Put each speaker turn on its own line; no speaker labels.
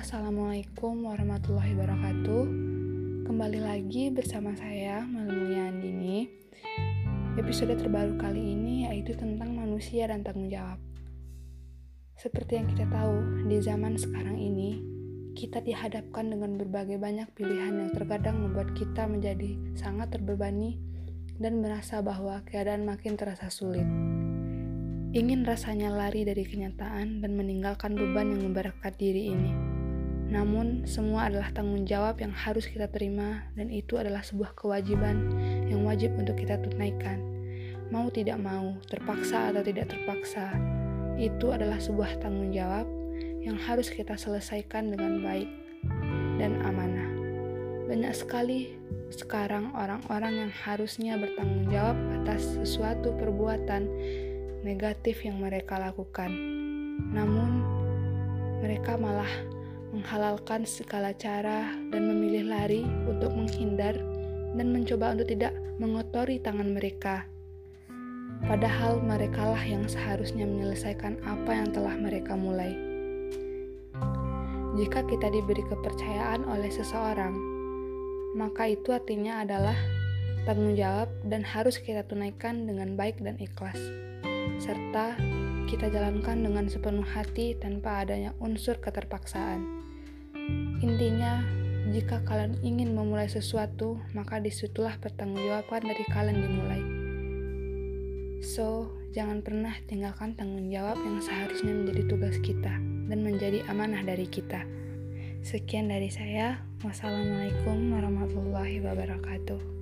Assalamualaikum warahmatullahi wabarakatuh. Kembali lagi bersama saya Malmulia Andini. Episode terbaru kali ini yaitu tentang manusia dan tanggung jawab. Seperti yang kita tahu, di zaman sekarang ini Kita dihadapkan dengan berbagai banyak pilihan yang terkadang membuat kita menjadi sangat terbebani Dan merasa bahwa keadaan makin terasa sulit. Ingin rasanya lari dari kenyataan dan meninggalkan beban yang memberatkan diri ini namun, semua adalah tanggung jawab yang harus kita terima, dan itu adalah sebuah kewajiban yang wajib untuk kita tunaikan. Mau tidak mau, terpaksa atau tidak terpaksa, itu adalah sebuah tanggung jawab yang harus kita selesaikan dengan baik dan amanah. Banyak sekali sekarang orang-orang yang harusnya bertanggung jawab atas sesuatu perbuatan negatif yang mereka lakukan, namun mereka malah menghalalkan segala cara dan memilih lari untuk menghindar dan mencoba untuk tidak mengotori tangan mereka. Padahal merekalah yang seharusnya menyelesaikan apa yang telah mereka mulai. Jika kita diberi kepercayaan oleh seseorang, maka itu artinya adalah tanggung jawab dan harus kita tunaikan dengan baik dan ikhlas, serta kita jalankan dengan sepenuh hati tanpa adanya unsur keterpaksaan. Intinya, jika kalian ingin memulai sesuatu, maka di situlah pertanggungjawaban dari kalian dimulai. So, jangan pernah tinggalkan tanggung jawab yang seharusnya menjadi tugas kita dan menjadi amanah dari kita. Sekian dari saya. Wassalamualaikum warahmatullahi wabarakatuh.